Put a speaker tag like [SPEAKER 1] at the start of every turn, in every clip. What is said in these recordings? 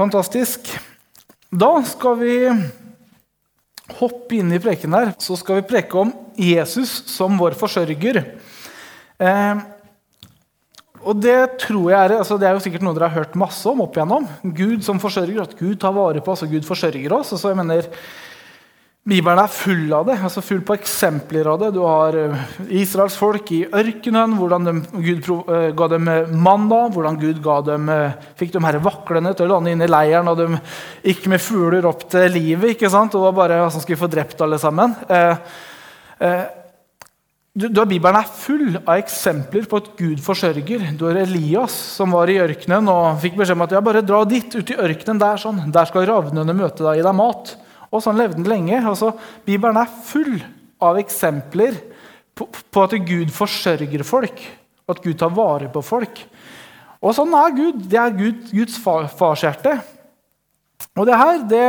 [SPEAKER 1] Fantastisk. Da skal vi hoppe inn i preken her. Så skal vi preke om Jesus som vår forsørger. Eh, og det tror jeg er, altså det er jo sikkert noe dere har hørt masse om opp igjennom. Gud som forsørger, at Gud tar vare på oss, og Gud forsørger oss. Og så jeg mener, Bibelen er full av det, altså full på eksempler av det. Du har eh, Israels folk i ørkenen, hvordan de, Gud uh, ga dem manna, hvordan Gud dem, fikk dem her vaklende til å lande inn i leiren, og de gikk med fugler opp til livet. ikke sant? Og var bare som skulle få drept alle sammen. Eh, du, du, Bibelen er full av eksempler på at Gud forsørger. Du har Elias som var i ørkenen og fikk beskjed om at ja, bare dra dit, ut i ørkenen. Der sånn. Der skal ravnene møte deg, gi deg mat. Og sånn levde han lenge. Altså, Bibelen er full av eksempler på, på, at Gud forsørger folk, at Gud tar vare på folk. Og sånn er Gud. Det er Gud, Guds far, farshjerte. Og det her det,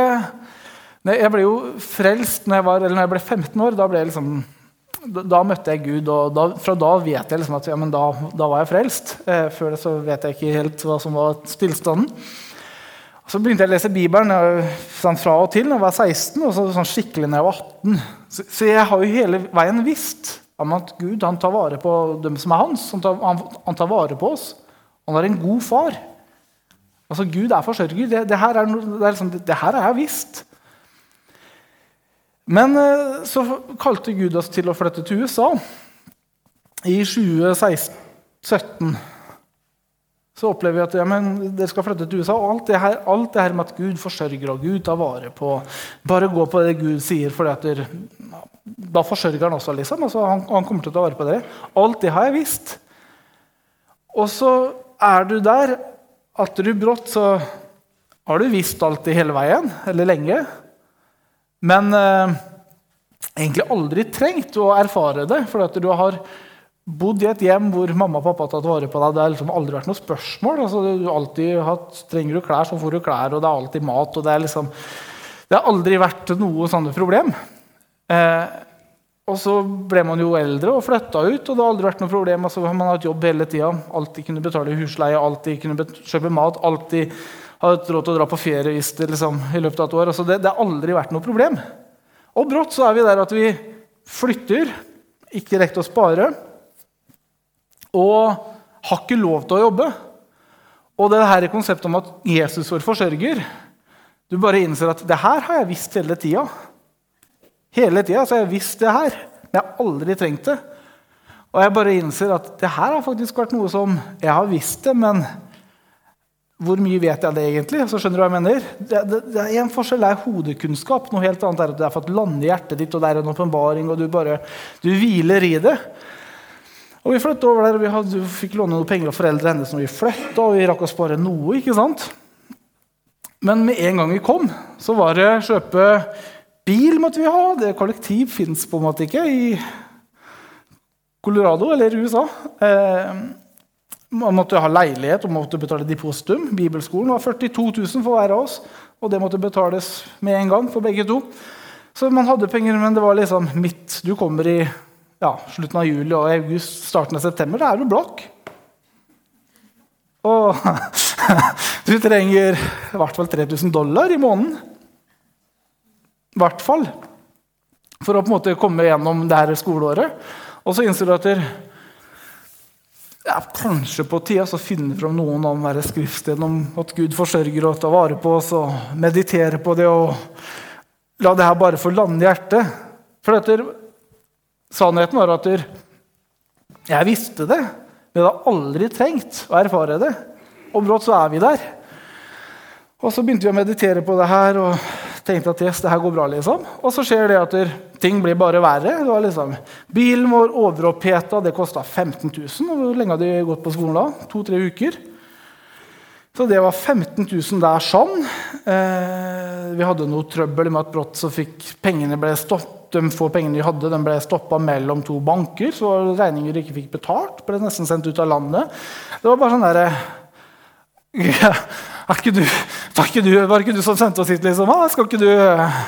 [SPEAKER 1] Jeg ble jo frelst når jeg, var, når jeg ble 15 år. Da ble liksom da møtte jeg Gud, og da, fra da vet jeg liksom at ja, da, da, var jeg frelst. Eh, før det så vet jeg ikke helt hva som var Så begynte jeg å lese Bibelen sånn fra og til da jeg var 16, og så, sånn skikkelig da jeg var 18. Så, så, jeg har jo hele veien visst om at Gud han tar vare på dem som er hans. Han tar, han, han tar vare på oss. Han er en god far. Altså, Gud er forsørger. Det, det, her, er, det, er liksom, det her har jeg visst. Men eh, så kalte Gud oss til å flytte til USA i 2017. Så opplever vi at ja, dere skal flytte til USA, og alt det, her, alt det, her, med at Gud forsørger og Gud tar vare på Bare gå på det Gud sier, for da forsørger han også. liksom. Altså, han, han, kommer til å ta vare på dere. Alt det har jeg visst. Og så er du der at du brått så har du visst alt det hele veien, eller lenge. Men eh, egentlig aldri trengt å erfare det. For at du har bodd i et hjem hvor mamma og pappa har tatt vare på deg. Det har liksom aldri vært noe spørsmål. Altså, du alltid hatt, Trenger du klær, så får du klær, og det er alltid mat. og Det, er liksom, det har aldri vært noe sånne problem. Eh, og så ble man jo eldre og flytta ut, og det har aldri vært noe problem. Altså, man har hatt jobb hele tida, alltid kunne betale husleie, alltid kunne kjøpe mat. alltid har hatt råd til å dra på ferie hvis det, liksom, i løpet av et år. Altså det, det, har aldri vært noe problem. Og brått så er vi der at vi flytter, ikke rekt å spare, og har ikke lov til å jobbe. Og det her konseptet om at Jesus vår forsørger Du bare innser at det her har jeg visst hele tida. Hele tida har jeg visst det her, men jeg har aldri trengt det. Og jeg bare innser at det her har faktisk vært noe som jeg har visst det, men hvor mye vet jeg det egentlig? Så skjønner du hva jeg mener? Det, det, det er En forskjell er hodekunnskap. Noe helt annet er at det er for at lande i hjertet ditt, og det er en åpenbaring, og du bare du hviler i det. Og Vi flyttet over der, og vi hadde, fikk låne noen penger av foreldrene hennes når vi flytta, og vi rakk å spare noe. ikke sant? Men med en gang vi kom, så var det kjøpe bil måtte vi ha. Det Kollektiv fins på en måte ikke i Colorado eller USA. Eh, man måtte ha leilighet og måtte betale depositum. Bibelskolen var 42 000 for hver av oss, og det måtte betales med en gang for begge to. Så man hadde penger, men det var liksom midt Du kommer i ja, slutten av juli og august, starten av september. Da er du blakk. Og du trenger i hvert fall 3000 dollar i måneden. I hvert fall. For å på en måte komme gjennom det her skoleåret. Og så innser du at ja, kanskje på tide så finner fram noen om skriftstedene om at Gud forsørger og tar vare på oss, og meditere på det og la det her bare få lande i hjertet. For dette, sannheten var at jeg visste det, men jeg hadde aldri trengt å erfare det. Og brått så er vi der. Og så begynte vi å meditere på det her. og tenkte at yes, det her går bra. liksom. Og så skjer det at ting blir bare verre. Det var liksom, Bilen vår overoppheta, det kosta 15 000. Og hvor lenge hadde de gått på skolen da? To-tre uker. Så det var 15 000 der sånn. Eh, vi hadde noe trøbbel med at brått så fikk pengene ble stoppet. De få pengene de hadde, den ble stoppa mellom to banker. Så regninger de ikke fikk betalt, ble nesten sendt ut av landet. Det var bare sånn derre var ikke du, var, ikke du, var ikke du som sendte oss hit? liksom? Ah, skal ikke du eh,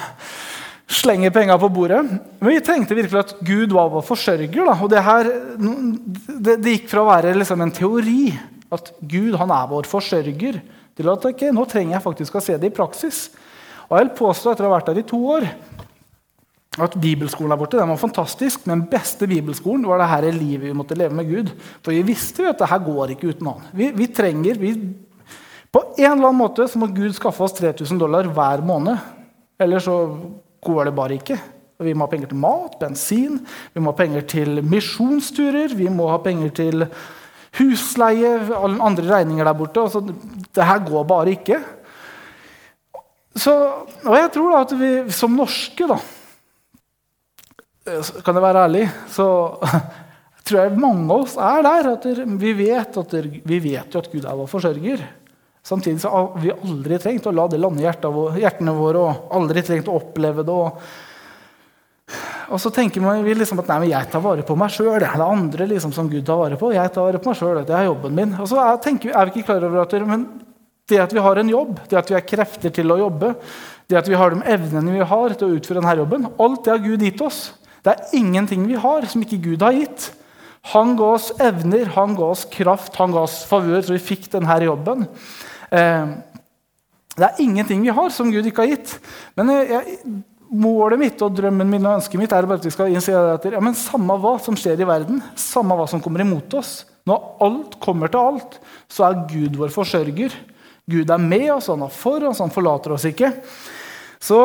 [SPEAKER 1] slenge penga på bordet? Men vi trengte virkelig at Gud var vår forsørger. Da. Og det, her, det, det, gikk fra å være liksom en teori at Gud han er vår forsørger, til at okay, nå trenger jeg faktisk å se det i praksis. Og jeg vil påstå etter å ha vært der i to år at bibelskolen der borte den var fantastisk, men beste bibelskolen var det her livet vi måtte leve med Gud. For vi visste jo at det her går ikke uten han. Vi, vi trenger, vi, På en eller annen måte så må Gud skaffe oss 3000 dollar hver måned. Eller så går det bare ikke. Vi må ha penger til mat, bensin, vi må ha penger til misjonsturer, vi må ha penger til husleie, alle andre regninger der borte. Altså, det her går bare ikke. Så, og jeg tror da at vi som norske, da Kan jeg være ærlig, så tror jeg mange av oss er der. at Vi vet, at vi vet jo at Gud er vår forsørger. Samtidig så har vi aldri trengt å la det lande i hjertene våre og aldri trengt å oppleve det. og og så tenker vi liksom at nei, jeg tar vare på meg sjøl. Det er det andre liksom som Gud tar vare på. Jeg tar vare på meg selv, Det er jobben min. Og så er, vi, er vi ikke klar over at men det at vi har en jobb, det at vi har krefter til å jobbe, det at vi har de evnene vi har til å utføre denne jobben, alt det har Gud gitt oss. Det er ingenting vi har som ikke Gud har gitt. Han ga oss evner, han ga oss kraft, han ga oss favør, så vi fikk denne jobben. Eh, det er ingenting vi har som Gud ikke har gitt. Men jeg, Målet mitt og drømmen min og ønsket mitt er at vi skal innse at ja, men samme hva som skjer i verden, samme hva som kommer imot oss, når alt kommer til alt, så er Gud vår forsørger. Gud er med oss, han er for oss, han forlater oss ikke. Så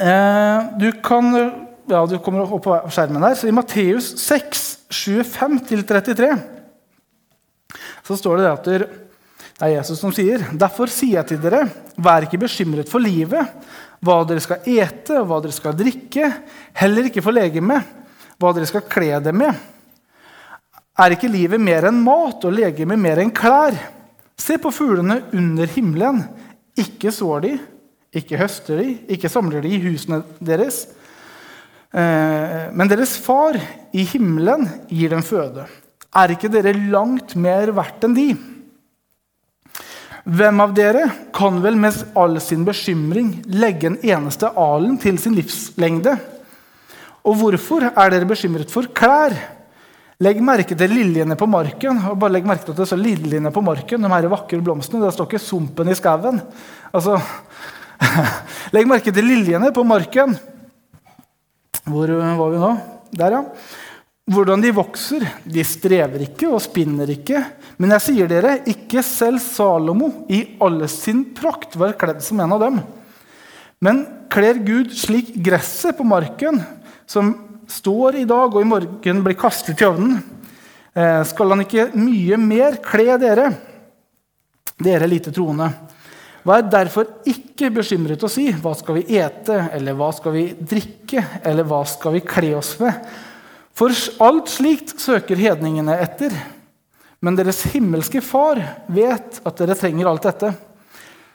[SPEAKER 1] eh, du kan ja, Du kommer opp på skjermen der, Så I Matteus 6, 25-33 så står det at det er Jesus som sier Derfor sier jeg til dere, vær ikke bekymret for livet hva dere skal ete og hva dere skal drikke, heller ikke for legemet, hva dere skal kle det med. Er ikke livet mer enn mat og legemet mer enn klær? Se på fuglene under himmelen. Ikke sår de, ikke høster de, ikke samler de i husene deres. Eh, men deres far i himmelen gir dem føde. Er ikke dere langt mer verdt enn de? Hvem av dere kan vel med all sin bekymring legge en eneste alen til sin livslengde? Og hvorfor er dere bekymret for klær? Legg merke til liljene på marken. og bare legg merke til at det står liljene på marken, de her vakre blomstene. Det står ikke 'sumpen i skauen'. Altså, legg merke til liljene på marken. Hvor var vi nå? Der, ja hvordan de vokser. De strever ikke og spinner ikke. Men jeg sier dere, ikke selv Salomo i alle sin prakt var kledd som en av dem. Men kler Gud slik gresset på marken, som står i dag og i morgen blir kastet i ovnen, eh, skal han ikke mye mer kle dere, dere lite troende. Vær derfor ikke bekymret og si 'hva skal vi ete', eller 'hva skal vi drikke', eller 'hva skal vi kle oss med'? For alt slikt søker hedningene etter. Men deres himmelske far vet at dere trenger alt dette.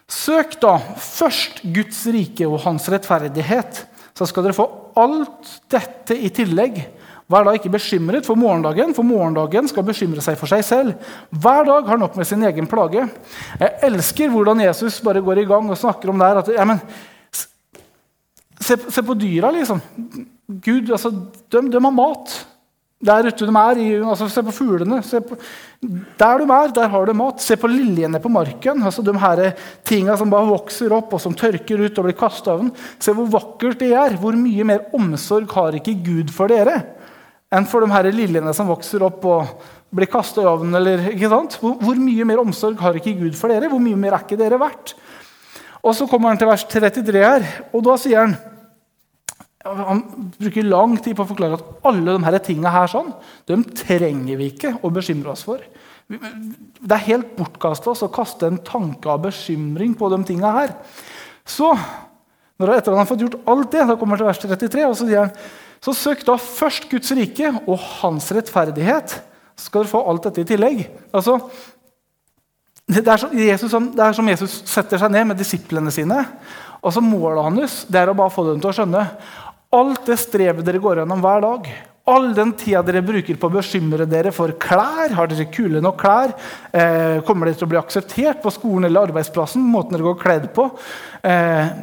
[SPEAKER 1] Søk da først Guds rike og hans rettferdighet, så skal dere få alt dette i tillegg. Vær da ikke bekymret for morgendagen, for morgendagen skal bekymre seg for seg selv. Hver dag har nok med sin egen plage. Jeg elsker hvordan Jesus bare går i gang og snakker om det her. At, ja, men, se, se, på dyra, liksom. Gud, altså, de, de har mat. Der ute de er. I, altså, se på fuglene. Se på, der de er, der har de mat. Se på liljene på marken. altså De her tinga som bare vokser opp og som tørker ut og blir kasta av den. Se hvor vakkert det er. Hvor mye mer omsorg har ikke Gud for dere enn for de her liljene som vokser opp og blir kasta i ovnen? Eller? Hvor, hvor, mye mer omsorg har ikke Gud for dere? Hvor mye mer er ikke dere verdt? Og så kommer han til vers 33 her, og da sier han han bruker lang tid på å forklare at alle de her tingene her sånn, de trenger vi ikke å bekymre oss for. Det er helt bortkasta å kaste en tanke av bekymring på de tingene her. Så, når etter at han har fått gjort alt det, da kommer han til vers 33, og så sier han så søk da først Guds rike og hans rettferdighet, så skal dere få alt dette i tillegg. Altså, det er, som Jesus, det er som Jesus setter seg ned med disiplene sine. og så Målet hans det er å bare få dem til å skjønne Alt det strevet dere går gjennom hver dag, all den tida dere bruker på å bekymre dere for klær, har dere kule nok klær? Eh, kommer dere til å bli akseptert på skolen eller arbeidsplassen? Måten dere går kledd på? Eh,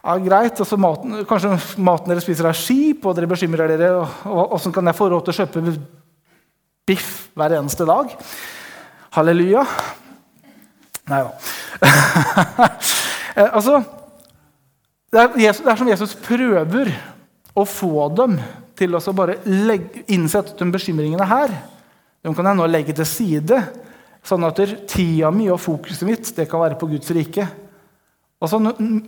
[SPEAKER 1] ja, greit, altså maten, Kanskje maten dere spiser, er skip, og dere bekymrer dere. og Åssen kan jeg få råd til å kjøpe biff hver eneste dag? Halleluja. Nei da. altså, det er, Jesus, det er, som Jesus prøver å få dem til å bare legge, innse at de bekymringene her de kan jeg nå legge til side, sånn at tida mi og fokuset mitt det kan være på Guds rike. Altså,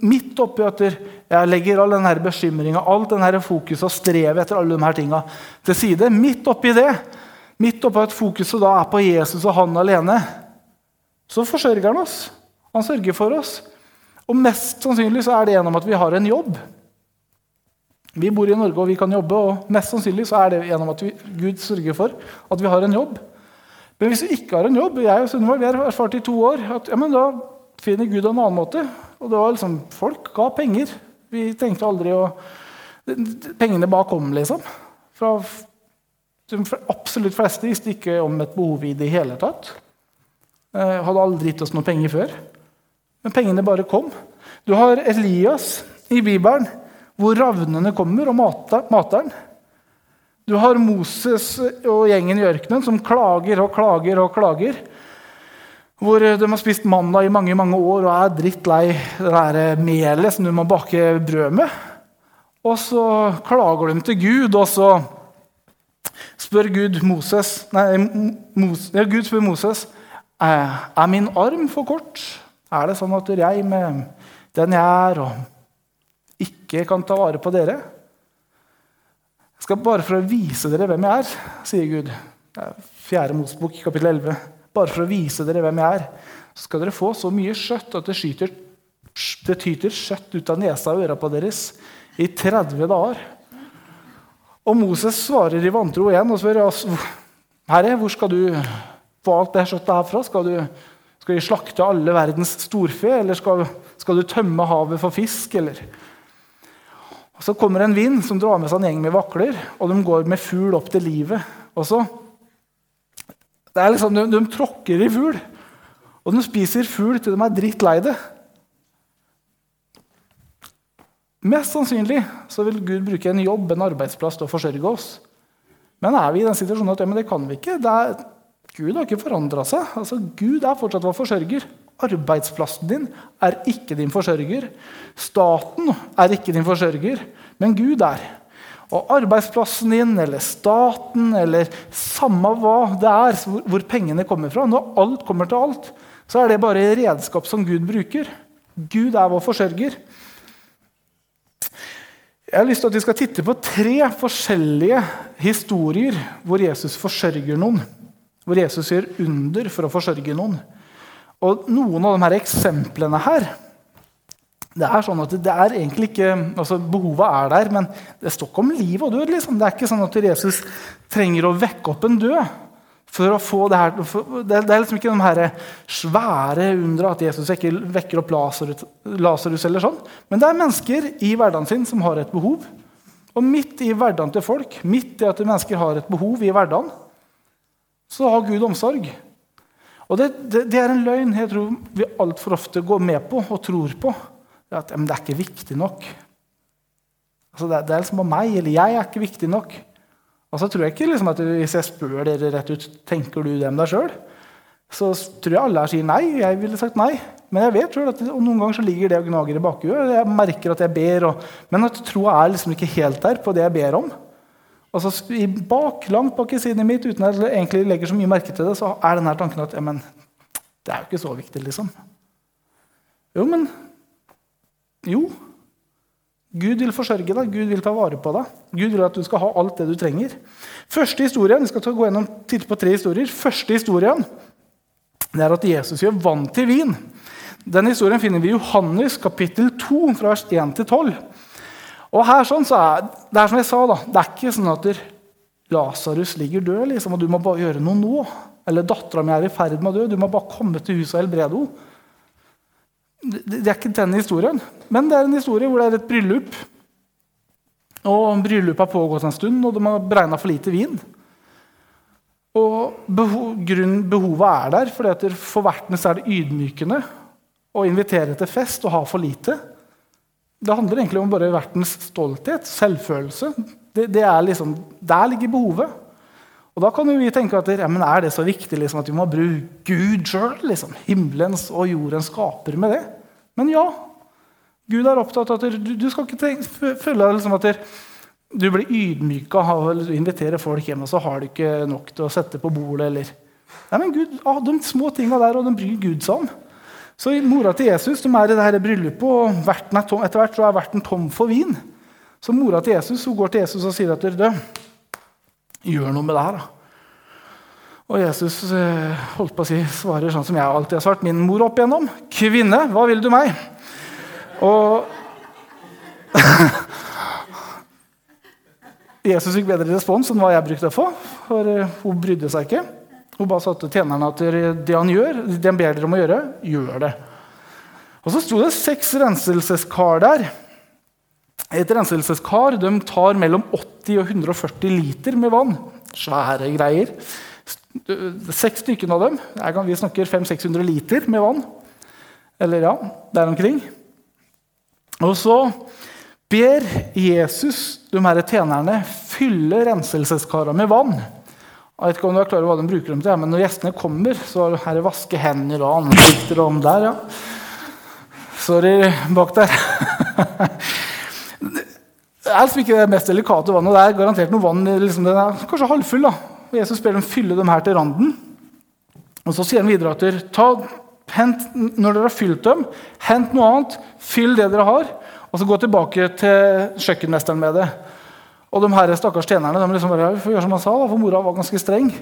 [SPEAKER 1] midt oppi at jeg legger all denne bekymringa, alt denne fokuset og strevet etter alle disse tinga til side, midt oppi det, midt oppi at fokuset da er på Jesus og han alene, så forsørger han oss. Han sørger for oss. Og mest sannsynlig så er det gjennom at vi har en jobb. Vi bor i Norge og vi kan jobbe, og mest sannsynlig så er det gjennom at vi, Gud sørger for at vi har en jobb. Men hvis vi ikke har en jobb Jeg og Sunniva har erfart i to år at ja, da finner Gud en annen måte. Og det var liksom, Folk ga penger. Vi tenkte aldri å Pengene bare kom, liksom. Fra de absolutt fleste visste ikke om et behov i det hele tatt. Eh, hadde aldri gitt oss noe penger før. Men pengene bare kom. Du har Elias i Bibelen, hvor ravnene kommer og mater, mater. Du har Moses og gjengen i ørkenen som klager og klager og klager. Hvor de har spist mandag i mange mange år og er drittlei det melet som du må bake brød med. Og så klager de til Gud, og så spør Gud Moses Nei, Moses, ja, Gud spør Moses er min arm for kort. Er det sånn at jeg med den jeg er, og ikke kan ta vare på dere? Jeg skal bare for å vise dere hvem jeg er, sier Gud. Det er 4. Mosebok, kapittel 11 bare for å vise dere hvem jeg er, så skal dere få så mye skjøtt at det, skyter, det tyter skjøtt ut av nesa og øra på deres i 30 dager. Og Moses svarer i vantro igjen og spør Herre, hvor skal du få alt det skjøttet herfra? Skal du, skal vi slakte alle verdens storfe, eller skal, skal, du tømme havet for fisk? eller? Og Så kommer en vind som drar med seg en gjeng med vakler, og de går med fugl opp til livet. Og så det er liksom, de, de tråkker i fugl, og de spiser fugl til de er drittlei det. Mest sannsynlig så vil Gud bruke en jobb, en arbeidsplass, til å forsørge oss. Men er vi i den situasjonen at ja, men det kan vi ikke? Er, Gud har ikke forandra seg. Altså, Gud er fortsatt vår forsørger. Arbeidsplassen din er ikke din forsørger. Staten er ikke din forsørger, men Gud er. Og arbeidsplassen din eller staten eller samme hva det er, hvor pengene kommer fra Når alt kommer til alt, så er det bare redskap som Gud bruker. Gud er vår forsørger. Jeg har lyst til at vi skal titte på tre forskjellige historier hvor Jesus forsørger noen. Hvor Jesus gjør under for å forsørge noen. Og Noen av de her eksemplene her det er sånn at det er egentlig ikke, altså Behovet er der, men det står ikke om liv og død. Liksom. Det er ikke sånn at Jesus trenger å vekke opp en død. for å få Det her. Det er liksom ikke de her svære undra at Jesus ikke vekker opp Lasarus. eller sånn. Men det er mennesker i hverdagen sin som har et behov. Og midt i hverdagen til folk, midt i at mennesker har et behov i hverdagen, så har Gud omsorg. Og det, det, det er en løgn jeg tror vi altfor ofte går med på og tror på at men det er ikke viktig nok. Altså, det, det, er liksom bare meg, eller jeg er ikke viktig nok. Og så tror jeg ikke liksom, at Hvis jeg spør dere rett ut tenker du det om deg sjøl, så tror jeg alle her sier nei. Jeg ville sagt nei. Men jeg vet selv at og noen ganger så ligger det og gnager i bakhuet. Jeg merker at jeg ber, og, men at troa er liksom ikke helt der på det jeg ber om. Altså, i bak, Langt bak i siden mitt, uten at jeg egentlig legger så mye merke til det, så er denne tanken at ja, men, det er jo ikke så viktig, liksom. Jo, men jo, Gud vil forsørge deg, Gud vil ta vare på deg. Gud vil at du skal ha alt det du trenger. Første historien, Vi skal gå gjennom, titte på tre historier. Første historien det er at Jesus gjør vann til vin. Den historien finner vi i Johannes kapittel 2, fra vers 1 til 12. Og her sånn så er, Det er som jeg sa, da, det er ikke sånn at Lasarus ligger død, liksom, og du må bare gjøre noe nå. Eller dattera mi er i ferd med å dø, du må bare komme til huset og helbrede henne. Det er ikke den historien, men det er en historie hvor det er et bryllup. Og Bryllupet har pågått en stund, og de har beregna for lite vin. Og Behovet er der, fordi for vertene er det ydmykende å invitere til fest og ha for lite. Det handler egentlig om bare vertens stolthet, selvfølelse. Det, det liksom, der ligger behovet. Og Da kan jo vi tenke at ja, er det så viktig liksom, at vi må bruke Gud sjøl? Liksom, himmelens og jordens skaper med det? Men ja. Gud er opptatt av at du, du skal ikke tenke, føle liksom, at du blir ydmyka av å invitere folk hjem, og så har du ikke nok til å sette på bordet. eller... Nei, men Gud, ah, De små tinga der, og de bryr Gud seg om. Så Mora til Jesus de er i dette bryllupet, og etter hvert så er verten tom for vin. Så mora til Jesus hun går til Jesus og sier at du, Gjør noe med det her, da. Og Jesus eh, holdt på å si, svarer sånn som jeg alltid har svart min mor opp igjennom. 'Kvinne, hva vil du meg?' Og Jesus fikk bedre respons enn hva jeg brukte å få, for eh, hun brydde seg ikke. Hun bare sa til tjenerne at det han gjør, det han ber dere om å gjøre, gjør det. Og så sto det seks renselseskar der. Et renselseskar de tar mellom 80 og 140 liter med vann. Svære greier. Seks stykker av dem. Vi snakker 500-600 liter med vann. Eller ja, der omkring. Og så ber Jesus de her tjenerne fylle renselseskarene med vann. Jeg vet ikke om du er klar over hva de bruker dem til, men når gjestene kommer, så er det vaske hender og ansikter og om der, ja. Sorry bak der. Er liksom ikke det mest delikate vannet. Det er garantert noe vann liksom, den er kanskje halvfull. da. Og Jesus ber dem fylle dem her til randen. Og Så sier han videre at ta, hent, når dere har fylt dem, hent noe annet, fyll det dere har, og så gå tilbake til kjøkkenmesteren med det. Og de her stakkars tjenerne de liksom bare, får gjøre som han sa, da, for mora var ganske streng.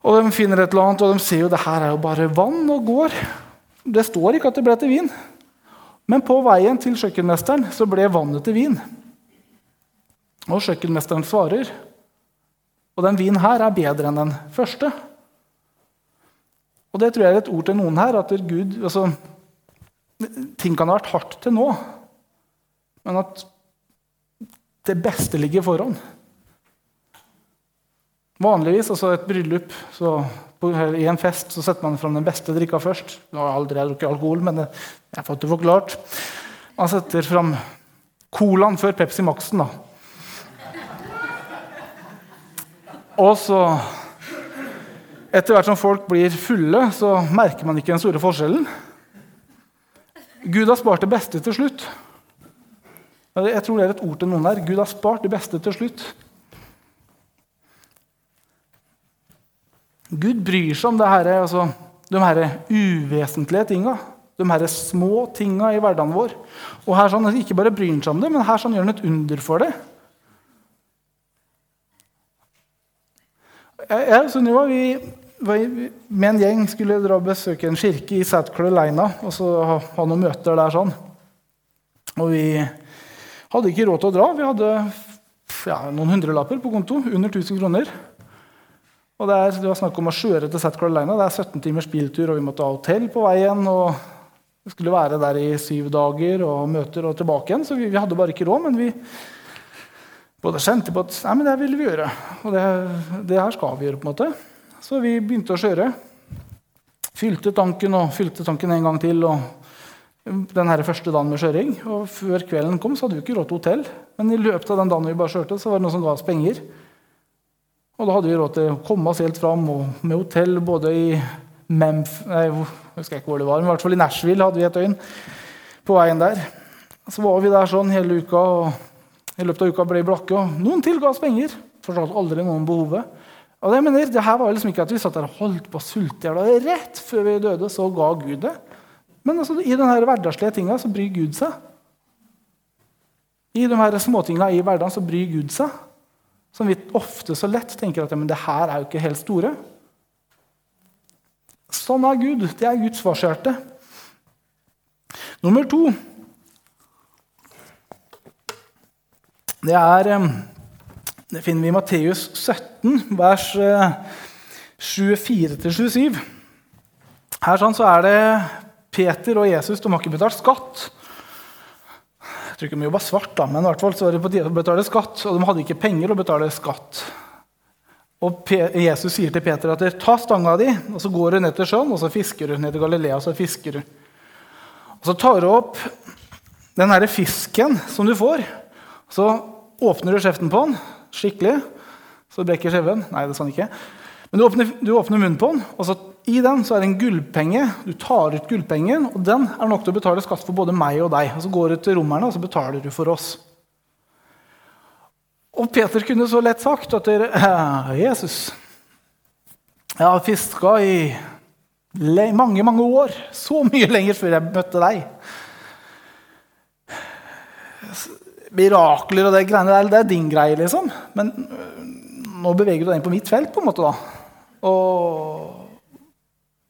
[SPEAKER 1] Og De finner et eller annet, og de ser jo det her er jo bare vann og går. Det står ikke at det ble til vin. Men på veien til kjøkkenmesteren så ble vannet til vin. Og kjøkkenmesteren svarer, og den vinen her er bedre enn den første. Og det tror jeg er et ord til noen her, at Gud, altså, ting kan ha vært hardt til nå, men at det beste ligger foran. Vanligvis, altså et bryllup, så på, I en fest så setter man fram den beste drikka først. Nå har jeg aldri drukket alkohol, men jeg har fått det forklart. Man setter fram Colaen før Pepsi Max-en. da. Og så Etter hvert som folk blir fulle, så merker man ikke den store forskjellen. Gud har spart det beste til slutt. Jeg tror det er et ord til noen der. Gud har spart det beste til slutt. Gud bryr seg om det her, altså, de her uvesentlige tinga. De her små tinga i hverdagen vår. Og her sånn, Ikke bare bryr han seg om det, men her sånn, gjør han et under for det. Jeg, og Sunniva vi, vi, med en gjeng skulle dra og besøke en kirke i South Carolina og så ha, ha noen møter der. sånn. Og vi hadde ikke råd til å dra. Vi hadde ja, noen hundrelapper på konto. Under 1000 kroner. Og det, er, det var snakk om å kjøre til South Carolina. Det er 17 timers biltur, og vi måtte ha hotell på veien. og Vi skulle være der i syv dager og møter og tilbake igjen. Så vi, vi hadde bare ikke råd, men vi både kjente på at nei, men det ville vi gjøre. Og det, det, her skal vi gjøre. på en måte. Så vi begynte å kjøre. Fylte tanken og fylte tanken en gang til. og den her første dagen med kjøring. Og før kvelden kom, så hadde vi ikke råd til hotell. Men i løpet av den dagen vi bare kjørte, så var det noen som ga oss penger. Og da hadde vi råd til å komme oss helt fram med hotell både i Memf nei, jeg husker ikke hvor det var, men i hvert fall i Nashville hadde vi et døgn på veien der. Så var vi der sånn hele uka, og i løpet av uka ble blakke. Og noen til ga oss penger. Fortalte aldri noen behovet. Og det, mener, det her var liksom ikke at vi satt der og holdt på å sulte i Rett før vi døde, så ga Gud det. Men altså, i denne hverdagslige tinga så bryr Gud seg. I de her småtinga i hverdagen så bryr Gud seg. Som vi ofte så lett tenker at ja, men det her er jo ikke helt store. Sånn er Gud. Det er Guds farshjerte. Nummer to Det er Det finner vi i Matteus 17, vers 24-27. Eh, her sånn så er det Peter og Jesus de har ikke betalt skatt Jeg tror ikke de jobba svart, da, men i hvert fall så var det på tide å betale skatt. Og de hadde ikke penger å betale skatt. Og Jesus sier til Peter at ta stanga di, og så går du ned til sjøen og så fisker du ned til Galilea. Og så fisker du. Og så tar du opp den herre fisken som du får. Så åpner du kjeften på den skikkelig. så brekker skjeven. Nei, det sa han ikke. Men du åpner, du åpner munnen på den, og så i den så er det en gullpenge. Du tar ut gullpengen, og den er nok til å betale skatt for både meg og deg. Og Så går du til romerne, og så betaler du for oss. Og Peter kunne så lett sagt at dere, Jesus, jeg har fiska i mange, mange år. Så mye lenger før jeg møtte deg. Mirakler og det greiene der, det er din greie, liksom. Men nå beveger du deg inn på mitt felt, på en måte. da. Og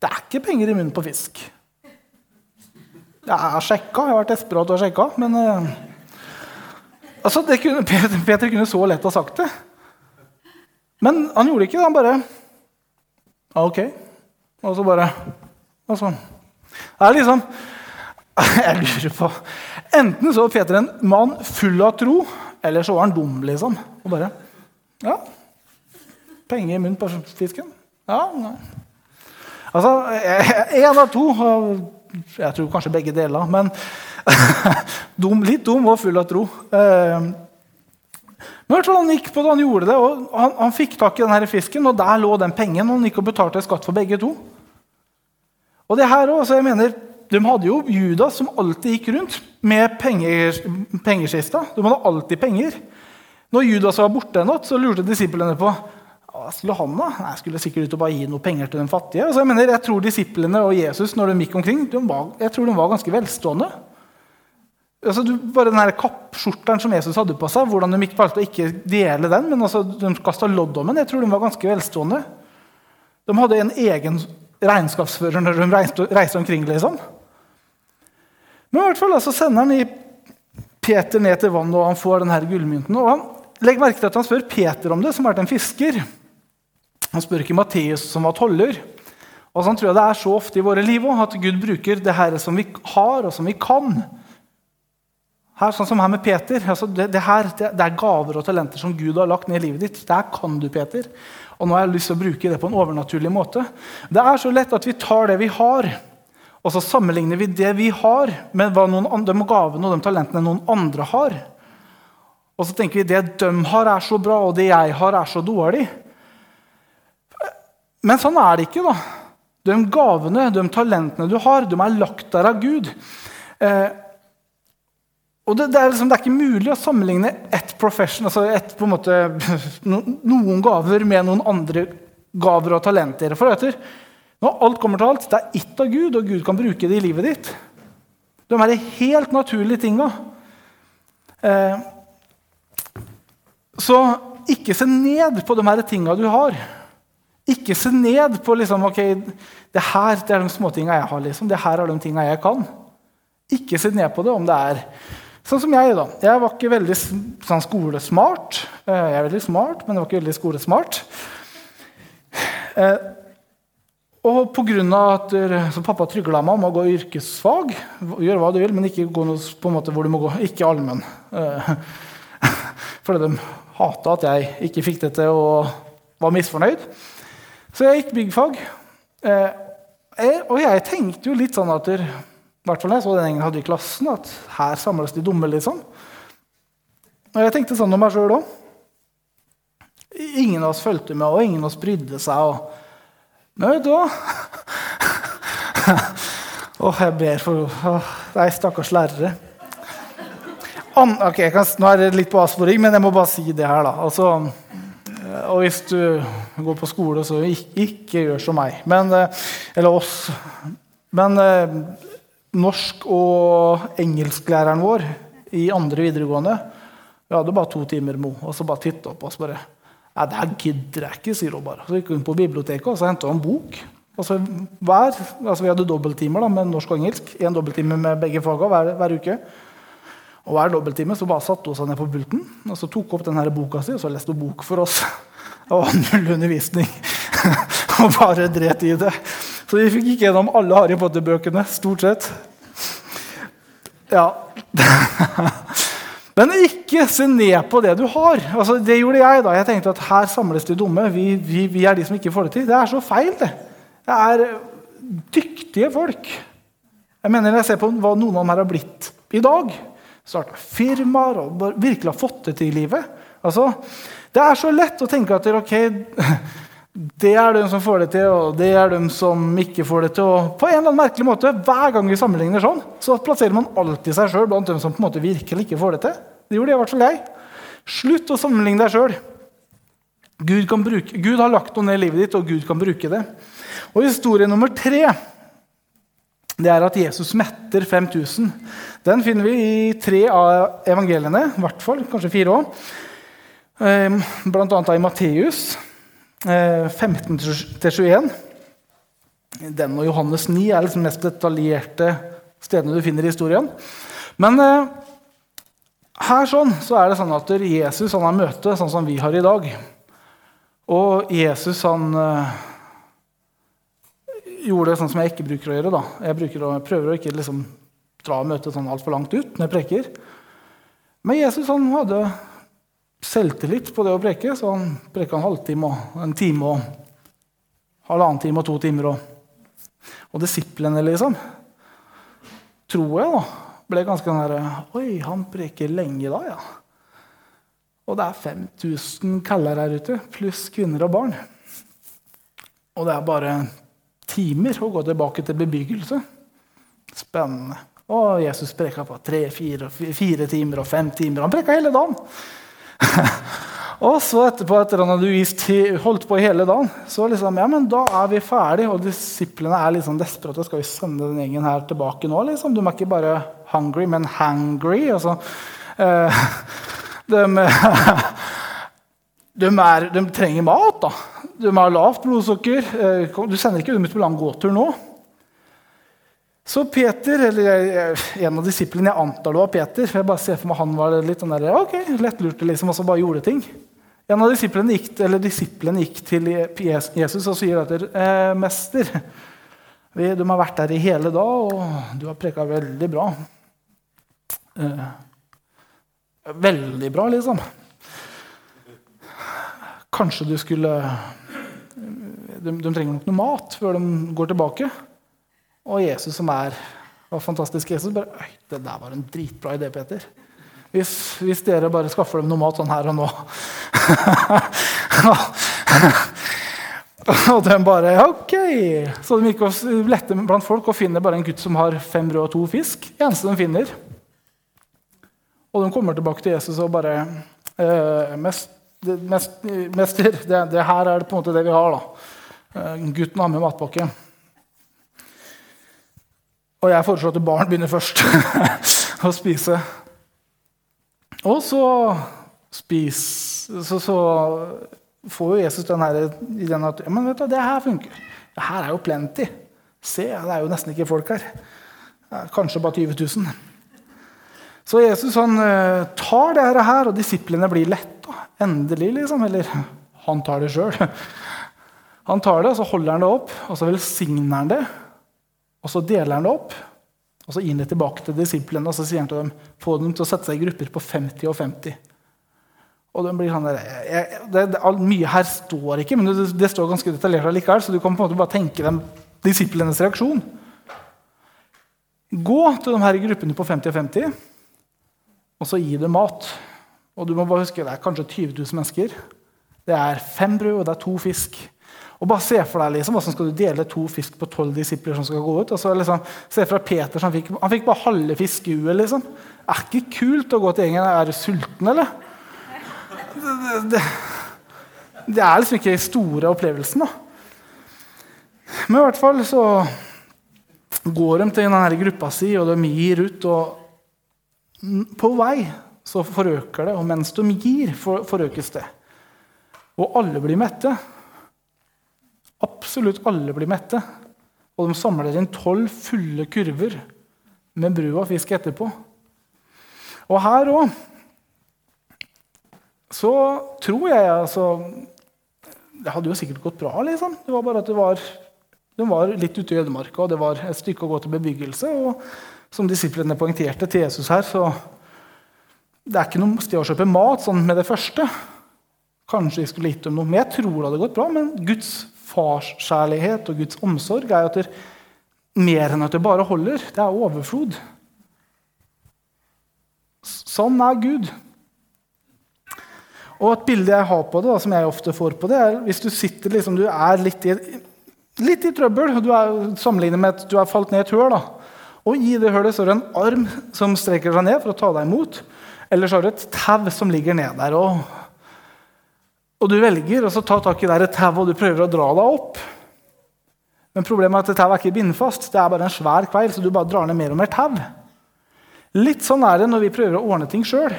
[SPEAKER 1] det er ikke penger i munnen på fisk. Jeg har sjekka, jeg har vært desperat og sjekka, men uh, altså, kunne, Peter, Peter, kunne så lett ha sagt det. Men han gjorde det ikke. Han bare OK. Og så bare altså, Det er liksom Jeg lurer på Enten så var Peter en mann full av tro, eller så var han dum, liksom. Og bare Ja, penger i munnen på fisken. Ja, nei. Altså, én av to. Jeg tror kanskje begge deler. Men dum, litt dum og full av tro. Eh, men hvert Han gikk på det, han gjorde det, og han, han fikk tak i denne fisken, og der lå den pengen. og Han gikk og betalte skatt for begge to. Og det her også, jeg mener, De hadde jo Judas som alltid gikk rundt med penger, pengeskista. De hadde alltid penger. Når Judas var borte, en natt, så lurte disiplene på hva skulle han da? Jeg skulle sikkert ut og bare gi noe penger til de fattige. Altså, jeg, mener, jeg tror disiplene og Jesus når de gikk omkring, de var, jeg tror de var ganske velstående. Altså, du, bare den kappskjorteren som Jesus hadde på seg, hvordan de valgte å ikke dele den, men altså, de kasta lodd om den, jeg tror de var ganske velstående. De hadde en egen regnskapsfører når de reiste, reiste omkring. liksom. Men i hvert fall altså, sender han i Peter ned til vannet, og han får denne gullmynten. og han Legg merke til at han spør Peter om det, som har vært en fisker. Han spør ikke Matteus, som var toller. Og sånn tror jeg det er så ofte i våre liv også, at Gud bruker det her som vi har, og som vi kan. Her, sånn som her med Peter. Altså det, det, her, det, det, er gaver og talenter som Gud har lagt ned i livet ditt. Der kan du, Peter. Og nå har jeg lyst til å bruke det på en overnaturlig måte. Det er så lett at vi tar det vi har, og så sammenligner vi det vi har, med hva noen, de gavene og de talentene noen andre har. Og så tenker vi det de har, er så bra, og det jeg har, er så dårlig. Men sånn er det ikke. da. De gavene, de talentene du har, de er lagt der av Gud. Eh, og det, det, er liksom, det, er ikke mulig å sammenligne ett profession, altså et, på en måte, noen gaver med noen andre gaver og talenter. For etter, når alt kommer til alt, det er ett av Gud, og Gud kan bruke det i livet ditt. De er de helt naturlige tinga. Eh, så ikke se ned på de her tinga du har. Ikke se ned på liksom, ok, det her det er de småtinga jeg har. liksom. Det her er de tinga jeg kan. Ikke se ned på det om det er sånn som jeg. da. Jeg var ikke veldig sånn skolesmart. Eh, jeg er veldig smart, men jeg var ikke veldig skolesmart. Eh, og pga. at så pappa trygla meg om å gå yrkesfag Gjør hva du vil, men ikke gå noe på en måte hvor du må gå. Ikke allmenn. Eh, fordi de hata at jeg ikke fikk det til og var misfornøyd. Så jeg gikk byggfag. Eh, og jeg tenkte jo litt sånn at i hvert fall jeg så den gjengen hadde i klassen, at her samles de dumme. liksom. Og jeg tenkte sånn om meg sjøl òg. Ingen av oss fulgte med, og ingen av oss brydde seg. Og... Men da? Åh, jeg ber for Åh, Nei, stakkars lærere. An, ok, kan, Nå er det litt på avsporing, men jeg må bare si det her. da. Altså, eh, og hvis du går på skole, så ikke, ikke gjør som meg. Men, eh, eller oss. Men eh, norsk- og engelsklæreren vår i andre videregående Vi hadde bare to timer med henne, og så bare titta på oss bare Nei, det her gidder jeg ikke, sier hun bare. Så gikk hun på biblioteket og så henta en bok. Altså, hver, altså Vi hadde dobbelttimer med norsk og engelsk. Én dobbelttime med begge fagene hver, hver uke. Og Hver dobbelttime så bare satte hun seg ned på pulten og så tok opp denne boka si og så leste hun bok for oss. Det var null undervisning. og bare dret i det. Så vi fikk ikke gjennom alle Harry Potter-bøkene, stort sett. Ja. Men ikke se ned på det du har. Altså, det gjorde jeg. da. Jeg tenkte at her samles de dumme. Vi, vi, vi, er de som ikke får det til. Det er så feil, det. Det er dyktige folk. Jeg mener, jeg ser på hva noen av dem her har blitt i dag, starta firmaer og virkelig har fått det til i livet. Altså, Det er så lett å tenke at ok, det er de som får det til, og det er de som ikke får det til. Og på en eller annen merkelig måte, Hver gang vi sammenligner sånn, så plasserer man alltid seg sjøl blant dem som på en måte virkelig ikke får det til. Det gjorde jeg hvert fall jeg. Slutt å sammenligne deg sjøl. Gud, Gud, har lagt noe ned i livet ditt, og Gud kan bruke det. Og Historie nummer tre det er at Jesus metter 5000. Den finner vi i tre av evangeliene, i hvert fall, kanskje fire òg. Bl.a. blant annet i Matteus 15-21. Eh, den og Johannes 9 er liksom mest detaljerte stedene du finner i historien. Men eh, her sånn, så er det sånn at Jesus han har møte sånn som vi har i dag. Og Jesus han eh, gjorde det sånn som jeg ikke bruker å gjøre. da. Jeg, å, jeg prøver å ikke liksom dra møtet sånn altfor langt ut når jeg preker. Men Jesus han hadde selvtillit på det å preke, så han preka en halvtime og en time og halvannen time og to timer. Og, og disiplene, liksom, tror jeg, da, ble ganske sånn der Oi, han preker lenge da, ja. Og det er 5000 kaller her ute, pluss kvinner og barn. Og det er bare timer å gå tilbake til bebyggelse. Spennende. Og Jesus preka på tre, fire, fire timer og fem timer. Han preka hele dagen. og så etterpå, etter han hadde holdt på hele dagen, så liksom, ja, men da er vi ferdig, Og disiplene er liksom desperate. Skal vi sende den gjengen her tilbake nå? Liksom? De er ikke bare hungry, men hangry. Altså, eh, de, de, er, de trenger mat. da. De har lavt blodsukker. Eh, du sender ikke dem ut på lang gåtur nå. Så Peter, eller en av disiplene, jeg antar det var Peter for jeg bare ser for meg han var litt sånn der, ok, lettlurte liksom, og så bare gjorde ting. En av disiplene gikk, disiplene gikk til Jesus og sier at eh, 'Mester, vi, de har vært der i hele dag, og du har preka veldig bra.' Eh, veldig bra, liksom. Kanskje du skulle de, de, trenger nok noe mat før de går tilbake. Og Jesus, som er og fantastisk Jesus, bare Øy, det der var en dritbra idé, Peter. Hvis, hvis dere bare skaffer dem noe mat sånn her og nå Og de bare OK. Så de gikk og lette blant folk og finner bare en gutt som har fem brød og to fisk. eneste de finner. Og de kommer tilbake til Jesus og bare eh, mest, mest, Mester, det, det, her er det på en måte det vi har. da. Eh, gutten har med matpakke. Og jeg foreslår at barn begynner først å spise. Og så, spis, så, så får jo Jesus den her ideen at ja, men vet du, det her funker. Det her er jo plenty. Se, det er jo nesten ikke folk her. Kanskje bare 20 000. Så Jesus han eh, tar det her, og disiplene blir letta. Endelig, liksom. Eller han tar det sjøl. Han tar det, og så holder han det opp, og så velsigner han det. Og så deler han det opp, og så gir han det tilbake til disiplene. Og så sier han til dem få dem til å sette seg i grupper på 50 og 50. Og de blir sånn der, jeg, det, det, Mye her står ikke, men det, det står ganske detaljert allikevel, så du kan på en måte bare tenke dem disiplenes reaksjon. Gå til de her gruppene på 50 og 50, og så gi dem mat. Og du må bare huske, Det er kanskje 20 000 mennesker. Det er fem brød og det er to fisk. Og bare Se for deg liksom, hvordan skal du dele to fisk på tolv disipler som skal gå ut. Og så liksom, Se for deg Peter, han fikk, han fikk bare halve fiskehuet. Liksom. Er ikke kult å gå til gjengen. Er du sulten, eller? Det, det, det er liksom ikke den store opplevelsen. da. Men i hvert fall så går de til denne gruppa si, og de gir ut. Og på vei så forøker det, og mens de gir, forøkes det. Og alle blir mette. Absolutt alle blir mette. Og de samler inn tolv fulle kurver med og fisk etterpå. Og her òg så tror jeg altså Det hadde jo sikkert gått bra, liksom. Det var bare at det var, de var litt ute i ødemarka, og det var et stykke å gå til bebyggelse. Og som disiplene poengterte til Jesus her, så det er ikke noe sted å kjøpe mat sånn med det første. Kanskje vi skulle gitt dem noe. Men jeg tror det hadde gått bra. Men Guds farskjærlighet og Guds omsorg er at det mer enn at det bare holder. Det er overflod. Sånn er Gud. Og et bilde jeg har på det, som jeg ofte får på det, er hvis du sitter liksom, du er litt i, litt i trøbbel, du er sammenlignet med at du har falt ned i et høl. da. Og i det hølet så er det en arm som strekker seg ned for å ta deg imot. Eller så har du et tau som ligger ned der. Og, og du velger å ta tak i det tauet og du prøver å dra deg opp. Men problemet er at tauet er ikke bindfast. Det er bare en svær kveil, så du bare drar ned mer og mer tau. Litt sånn er det når vi prøver å ordne ting sjøl.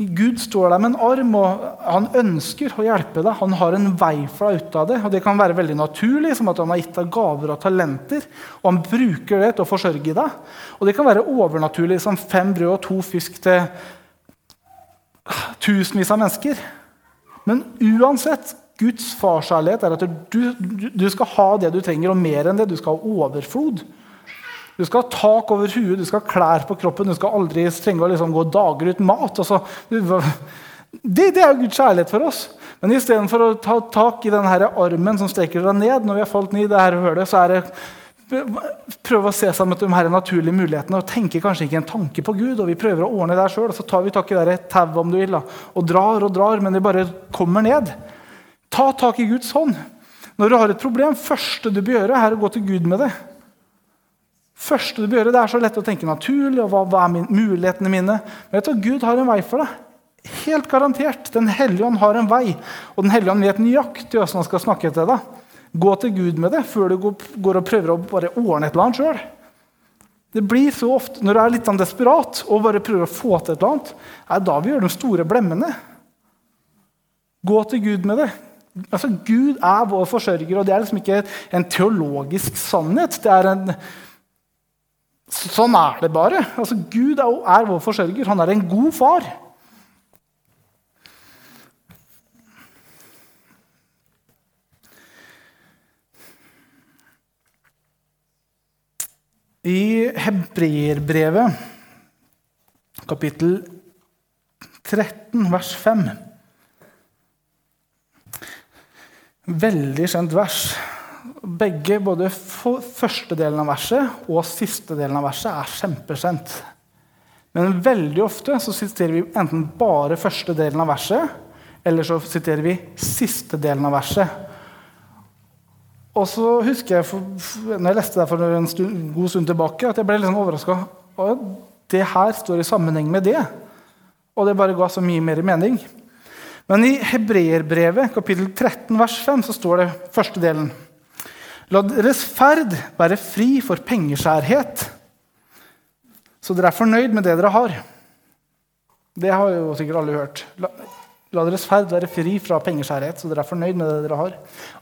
[SPEAKER 1] Gud står der med en arm, og han ønsker å hjelpe deg. Han har en vei for deg ut av det. og Det kan være veldig naturlig, som at han har gitt deg gaver og talenter. Og han bruker det til å forsørge deg. Og det kan være overnaturlig, som fem brød og to fisk til tusenvis av mennesker. Men uansett, Guds farskjærlighet er at du, du, du skal ha det du trenger, og mer enn det. Du skal ha overflod. Du skal ha tak over huet, du skal ha klær på kroppen, du skal aldri trenge å liksom gå dager uten mat. Altså, det, det, er Guds kjærlighet for oss. Men istedenfor å ta tak i denne armen som strekker deg ned, når vi har falt ned i det her hølet, så er det prøve å se sammen de her naturlige mulighetene og tenke kanskje ikke en tanke på Gud. og Vi prøver å ordne det sjøl, så tar vi tak i tauet om du vil, og drar og drar, men det bare kommer ned. Ta tak i Guds hånd. Når du har et problem, første du bør gjøre, er å gå til Gud med det første du bør gjøre, Det er så lett å tenke naturlig. og hva, hva er min, mulighetene mine? Men vet du, Gud har en vei for deg. Helt garantert. Den hellige ånd har en vei. Og Den hellige ånd vet nøyaktig hvordan han skal snakke til deg. Gå til Gud med det før du går og prøver å bare ordne et eller annet sjøl. Det blir så ofte, Når du er litt sånn desperat og bare prøver å få til et eller annet, er da vi gjør de store blemmene. Gå til Gud med det. Altså, Gud er vår forsørger, og det er liksom ikke en teologisk sannhet. Det er en Sånn er det bare. Altså, Gud er vår forsørger. Han er en god far. I Hebreerbrevet, kapittel 13, vers 5 Veldig kjent vers. Begge, både første delen av verset og siste delen av verset, er kjempekjent. Men veldig ofte så siterer vi enten bare første delen av verset, eller så siterer vi siste delen av verset. Og så husker jeg, for, når jeg leste det for en stund, god stund tilbake, at jeg ble litt sånn overraska. Det her står i sammenheng med det. Og det bare ga så mye mer mening. Men i Hebreerbrevet, kapittel 13, vers 5, så står det første delen. La deres ferd være fri for pengeskjærhet, så dere er fornøyd med det dere har. Det har jo sikkert alle hørt. La, deres ferd være fri fra pengeskjærhet, så dere er fornøyd med det dere har.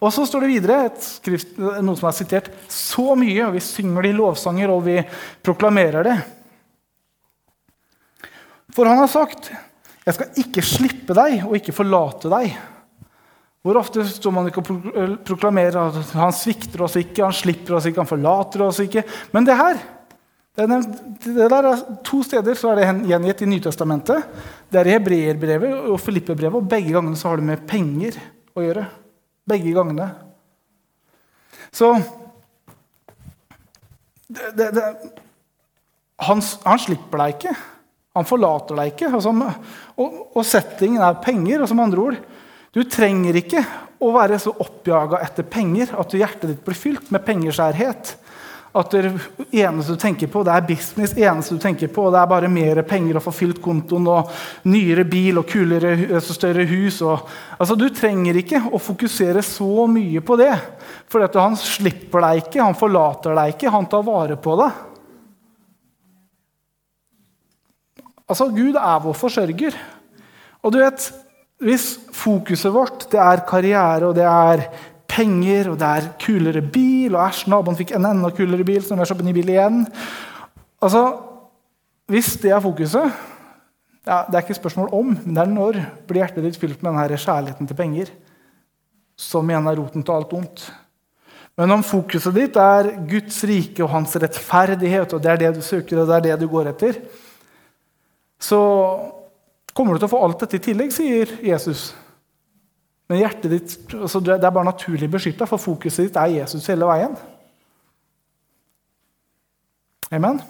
[SPEAKER 1] Og så står det videre skrift, noe som er sitert så mye, og vi synger det i lovsanger, og vi proklamerer det. For han har sagt, 'Jeg skal ikke slippe deg og ikke forlate deg'. Hvor ofte står man ikke og proklamerer at han svikter oss ikke, han slipper oss ikke, han forlater oss ikke? Men det her det, det der er To steder så er det gjengitt i Nytestamentet. Det er i Hebreerbrevet og Filippebrevet, og begge gangene så har det med penger å gjøre. Begge gangene. Så det, det, han, han, slipper deg ikke. Han forlater deg ikke. Altså, og, og settingen er penger. og som andre ord, du trenger ikke å være så oppjaga etter penger at hjertet ditt blir fylt med pengeskjærhet. At det eneste du tenker på, det er business. eneste du tenker på, Det er bare mer penger å få fylt kontoen og nyere bil og kulere, altså større hus. Og, altså, du trenger ikke å fokusere så mye på det. For han slipper deg ikke, han forlater deg ikke, han tar vare på deg. Altså, Gud er vår forsørger. Og du vet, hvis fokuset vårt det er karriere og det er penger og det er kulere bil og æsj, naboen fikk en enda kulere bil, så nå må jeg kjøpe ny bil igjen Altså, Hvis det er fokuset ja, Det er ikke spørsmål om, men det er når blir hjertet ditt fylt med denne kjærligheten til penger, som igjen er roten til alt ondt. Men om fokuset ditt er Guds rike og hans rettferdighet, og det er det du søker og det er det du går etter, så kommer du til å få alt dette i tillegg, sier Jesus. Men hjertet ditt, altså det er bare naturlig beskytta, for fokuset ditt er Jesus hele veien. Amen.